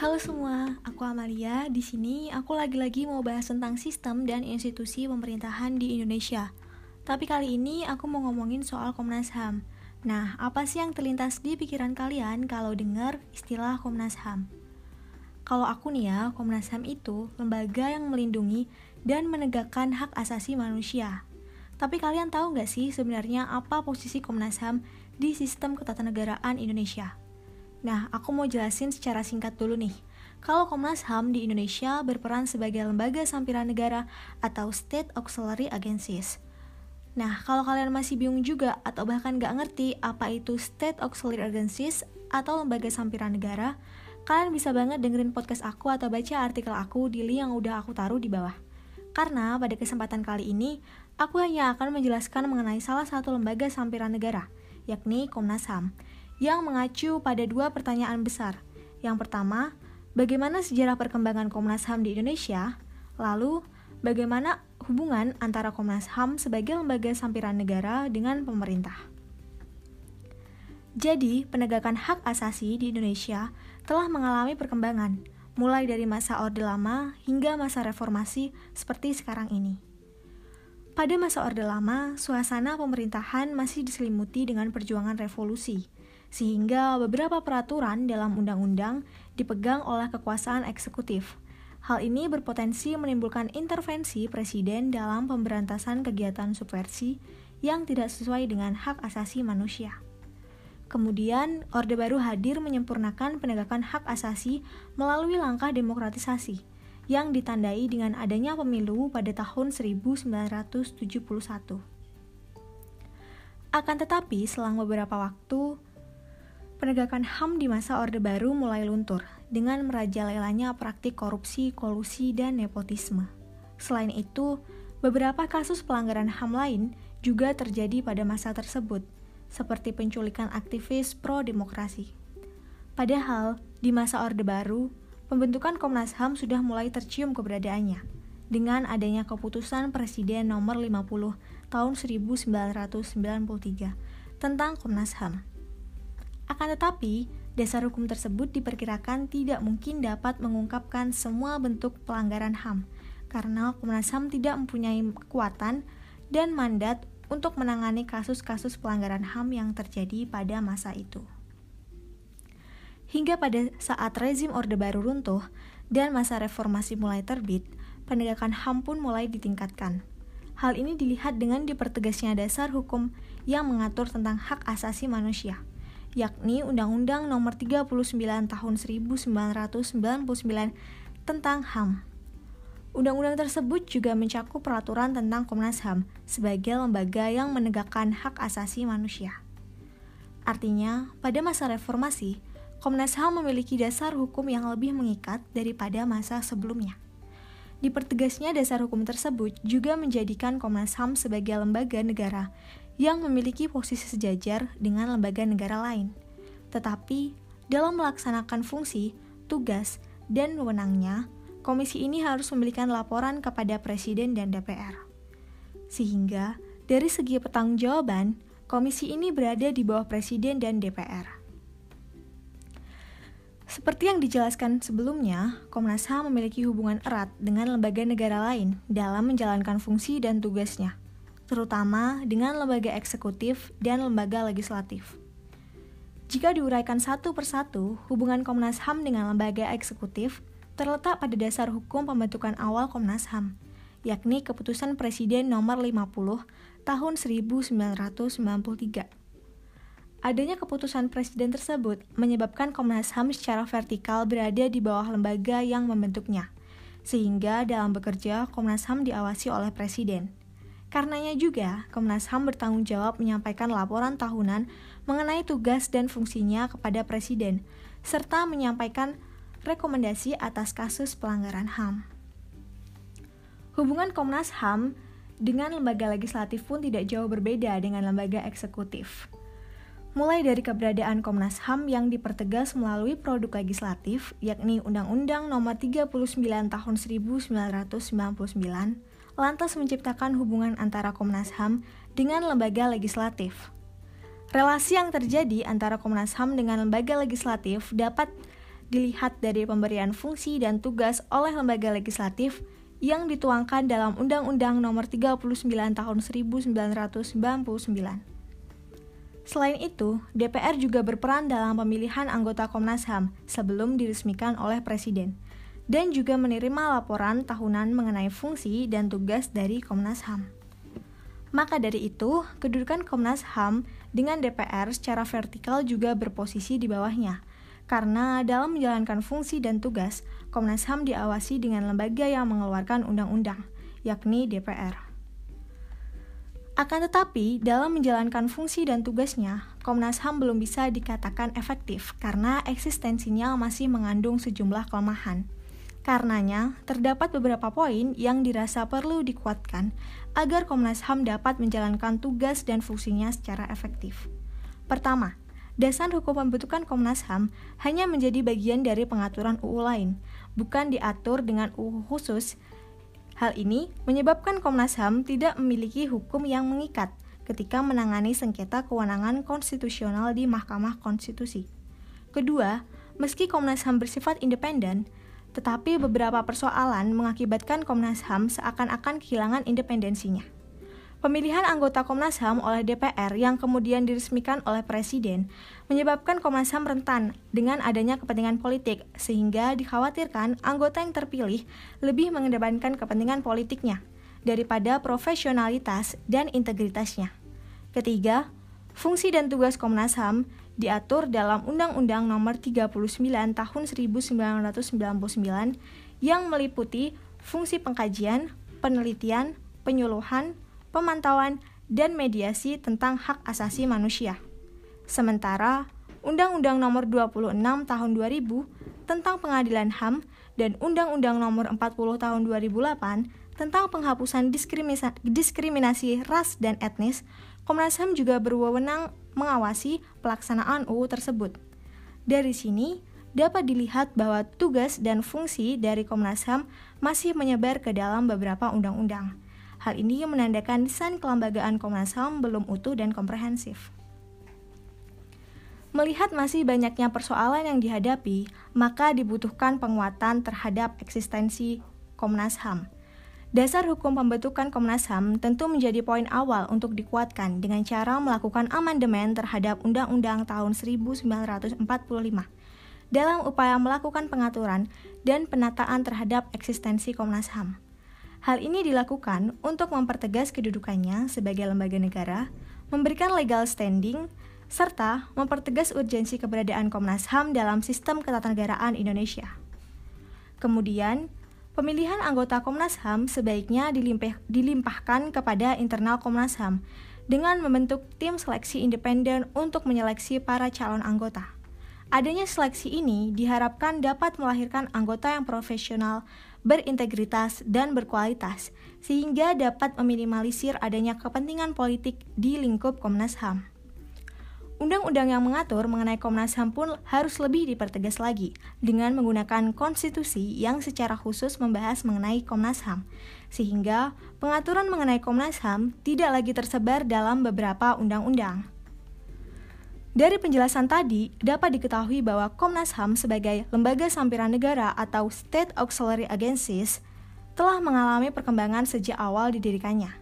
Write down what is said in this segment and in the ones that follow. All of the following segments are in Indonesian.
Halo semua, aku Amalia. Di sini aku lagi-lagi mau bahas tentang sistem dan institusi pemerintahan di Indonesia. Tapi kali ini aku mau ngomongin soal Komnas HAM. Nah, apa sih yang terlintas di pikiran kalian kalau dengar istilah Komnas HAM? Kalau aku nih ya, Komnas HAM itu lembaga yang melindungi dan menegakkan hak asasi manusia. Tapi kalian tahu nggak sih sebenarnya apa posisi Komnas HAM di sistem ketatanegaraan Indonesia? Nah, aku mau jelasin secara singkat dulu nih. Kalau Komnas HAM di Indonesia berperan sebagai lembaga sampiran negara atau State Auxiliary Agencies. Nah, kalau kalian masih bingung juga atau bahkan nggak ngerti apa itu State Auxiliary Agencies atau lembaga sampiran negara, kalian bisa banget dengerin podcast aku atau baca artikel aku di link yang udah aku taruh di bawah. Karena pada kesempatan kali ini, aku hanya akan menjelaskan mengenai salah satu lembaga sampiran negara, yakni Komnas HAM yang mengacu pada dua pertanyaan besar. Yang pertama, bagaimana sejarah perkembangan Komnas HAM di Indonesia? Lalu, bagaimana hubungan antara Komnas HAM sebagai lembaga sampiran negara dengan pemerintah? Jadi, penegakan hak asasi di Indonesia telah mengalami perkembangan, mulai dari masa Orde Lama hingga masa reformasi seperti sekarang ini. Pada masa Orde Lama, suasana pemerintahan masih diselimuti dengan perjuangan revolusi, sehingga beberapa peraturan dalam undang-undang dipegang oleh kekuasaan eksekutif. Hal ini berpotensi menimbulkan intervensi presiden dalam pemberantasan kegiatan subversi yang tidak sesuai dengan hak asasi manusia. Kemudian, Orde Baru hadir menyempurnakan penegakan hak asasi melalui langkah demokratisasi yang ditandai dengan adanya pemilu pada tahun 1971. Akan tetapi, selang beberapa waktu, penegakan HAM di masa Orde Baru mulai luntur dengan merajalelanya praktik korupsi, kolusi, dan nepotisme. Selain itu, beberapa kasus pelanggaran HAM lain juga terjadi pada masa tersebut, seperti penculikan aktivis pro-demokrasi. Padahal, di masa Orde Baru, pembentukan Komnas HAM sudah mulai tercium keberadaannya dengan adanya keputusan Presiden nomor 50 tahun 1993 tentang Komnas HAM akan tetapi, dasar hukum tersebut diperkirakan tidak mungkin dapat mengungkapkan semua bentuk pelanggaran HAM, karena Komnas HAM tidak mempunyai kekuatan dan mandat untuk menangani kasus-kasus pelanggaran HAM yang terjadi pada masa itu. Hingga pada saat rezim Orde Baru runtuh dan masa reformasi mulai terbit, penegakan HAM pun mulai ditingkatkan. Hal ini dilihat dengan dipertegasnya dasar hukum yang mengatur tentang hak asasi manusia – yakni Undang-Undang Nomor 39 Tahun 1999 tentang HAM. Undang-undang tersebut juga mencakup peraturan tentang Komnas HAM sebagai lembaga yang menegakkan hak asasi manusia. Artinya, pada masa reformasi, Komnas HAM memiliki dasar hukum yang lebih mengikat daripada masa sebelumnya. Dipertegasnya dasar hukum tersebut juga menjadikan Komnas HAM sebagai lembaga negara yang memiliki posisi sejajar dengan lembaga negara lain. Tetapi, dalam melaksanakan fungsi, tugas, dan wewenangnya, komisi ini harus memberikan laporan kepada Presiden dan DPR. Sehingga, dari segi pertanggungjawaban, komisi ini berada di bawah Presiden dan DPR. Seperti yang dijelaskan sebelumnya, Komnas HAM memiliki hubungan erat dengan lembaga negara lain dalam menjalankan fungsi dan tugasnya terutama dengan lembaga eksekutif dan lembaga legislatif. Jika diuraikan satu persatu, hubungan Komnas HAM dengan lembaga eksekutif terletak pada dasar hukum pembentukan awal Komnas HAM, yakni Keputusan Presiden Nomor 50 Tahun 1993. Adanya keputusan Presiden tersebut menyebabkan Komnas HAM secara vertikal berada di bawah lembaga yang membentuknya, sehingga dalam bekerja Komnas HAM diawasi oleh Presiden. Karenanya juga, Komnas HAM bertanggung jawab menyampaikan laporan tahunan mengenai tugas dan fungsinya kepada Presiden, serta menyampaikan rekomendasi atas kasus pelanggaran HAM. Hubungan Komnas HAM dengan lembaga legislatif pun tidak jauh berbeda dengan lembaga eksekutif. Mulai dari keberadaan Komnas HAM yang dipertegas melalui produk legislatif, yakni Undang-Undang Nomor 39 Tahun 1999, lantas menciptakan hubungan antara Komnas HAM dengan lembaga legislatif. Relasi yang terjadi antara Komnas HAM dengan lembaga legislatif dapat dilihat dari pemberian fungsi dan tugas oleh lembaga legislatif yang dituangkan dalam Undang-Undang Nomor 39 Tahun 1999. Selain itu, DPR juga berperan dalam pemilihan anggota Komnas HAM sebelum diresmikan oleh Presiden, dan juga menerima laporan tahunan mengenai fungsi dan tugas dari Komnas HAM. Maka dari itu, kedudukan Komnas HAM dengan DPR secara vertikal juga berposisi di bawahnya, karena dalam menjalankan fungsi dan tugas, Komnas HAM diawasi dengan lembaga yang mengeluarkan undang-undang, yakni DPR. Akan tetapi, dalam menjalankan fungsi dan tugasnya, Komnas HAM belum bisa dikatakan efektif karena eksistensinya masih mengandung sejumlah kelemahan. Karenanya, terdapat beberapa poin yang dirasa perlu dikuatkan agar Komnas HAM dapat menjalankan tugas dan fungsinya secara efektif. Pertama, dasar hukum pembentukan Komnas HAM hanya menjadi bagian dari pengaturan UU lain, bukan diatur dengan UU khusus. Hal ini menyebabkan Komnas HAM tidak memiliki hukum yang mengikat ketika menangani sengketa kewenangan konstitusional di Mahkamah Konstitusi. Kedua, meski Komnas HAM bersifat independen, tetapi beberapa persoalan mengakibatkan Komnas HAM seakan-akan kehilangan independensinya. Pemilihan anggota Komnas HAM oleh DPR yang kemudian diresmikan oleh Presiden menyebabkan Komnas HAM rentan dengan adanya kepentingan politik, sehingga dikhawatirkan anggota yang terpilih lebih mengedepankan kepentingan politiknya daripada profesionalitas dan integritasnya. Ketiga, fungsi dan tugas Komnas HAM diatur dalam Undang-Undang Nomor 39 Tahun 1999 yang meliputi fungsi pengkajian, penelitian, penyuluhan, pemantauan, dan mediasi tentang hak asasi manusia. Sementara, Undang-Undang Nomor 26 Tahun 2000 tentang Pengadilan HAM dan Undang-Undang Nomor 40 Tahun 2008 tentang penghapusan diskriminasi ras dan etnis, Komnas HAM juga berwenang mengawasi pelaksanaan UU tersebut. Dari sini, dapat dilihat bahwa tugas dan fungsi dari Komnas HAM masih menyebar ke dalam beberapa undang-undang. Hal ini menandakan desain kelembagaan Komnas HAM belum utuh dan komprehensif. Melihat masih banyaknya persoalan yang dihadapi, maka dibutuhkan penguatan terhadap eksistensi Komnas HAM. Dasar hukum pembentukan Komnas HAM tentu menjadi poin awal untuk dikuatkan dengan cara melakukan amandemen terhadap Undang-Undang tahun 1945 dalam upaya melakukan pengaturan dan penataan terhadap eksistensi Komnas HAM. Hal ini dilakukan untuk mempertegas kedudukannya sebagai lembaga negara, memberikan legal standing, serta mempertegas urgensi keberadaan Komnas HAM dalam sistem ketatanegaraan Indonesia. Kemudian, pemilihan anggota Komnas HAM sebaiknya dilimpah, dilimpahkan kepada internal Komnas HAM dengan membentuk tim seleksi independen untuk menyeleksi para calon anggota. Adanya seleksi ini diharapkan dapat melahirkan anggota yang profesional, berintegritas, dan berkualitas, sehingga dapat meminimalisir adanya kepentingan politik di lingkup Komnas HAM. Undang-undang yang mengatur mengenai Komnas HAM pun harus lebih dipertegas lagi dengan menggunakan konstitusi yang secara khusus membahas mengenai Komnas HAM, sehingga pengaturan mengenai Komnas HAM tidak lagi tersebar dalam beberapa undang-undang. Dari penjelasan tadi, dapat diketahui bahwa Komnas HAM sebagai lembaga sampiran negara atau State Auxiliary Agencies telah mengalami perkembangan sejak awal didirikannya.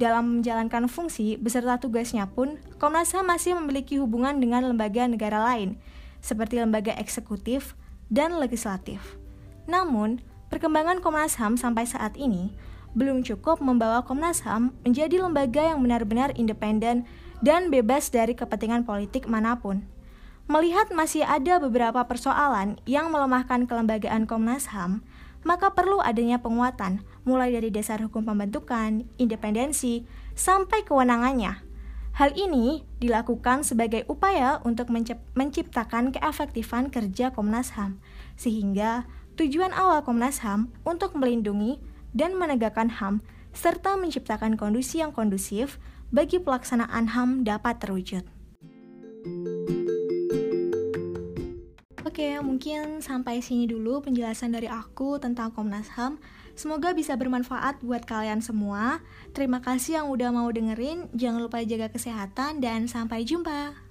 Dalam menjalankan fungsi beserta tugasnya pun, Komnas HAM masih memiliki hubungan dengan lembaga negara lain, seperti lembaga eksekutif dan legislatif. Namun, perkembangan Komnas HAM sampai saat ini belum cukup membawa Komnas HAM menjadi lembaga yang benar-benar independen dan bebas dari kepentingan politik mana pun. Melihat masih ada beberapa persoalan yang melemahkan kelembagaan Komnas HAM, maka perlu adanya penguatan, mulai dari dasar hukum pembentukan, independensi, sampai kewenangannya. Hal ini dilakukan sebagai upaya untuk menciptakan keefektifan kerja Komnas HAM, sehingga tujuan awal Komnas HAM untuk melindungi dan menegakkan HAM serta menciptakan kondisi yang kondusif bagi pelaksanaan HAM dapat terwujud. Oke, mungkin sampai sini dulu penjelasan dari aku tentang Komnas HAM. Semoga bisa bermanfaat buat kalian semua. Terima kasih yang udah mau dengerin. Jangan lupa jaga kesehatan dan sampai jumpa.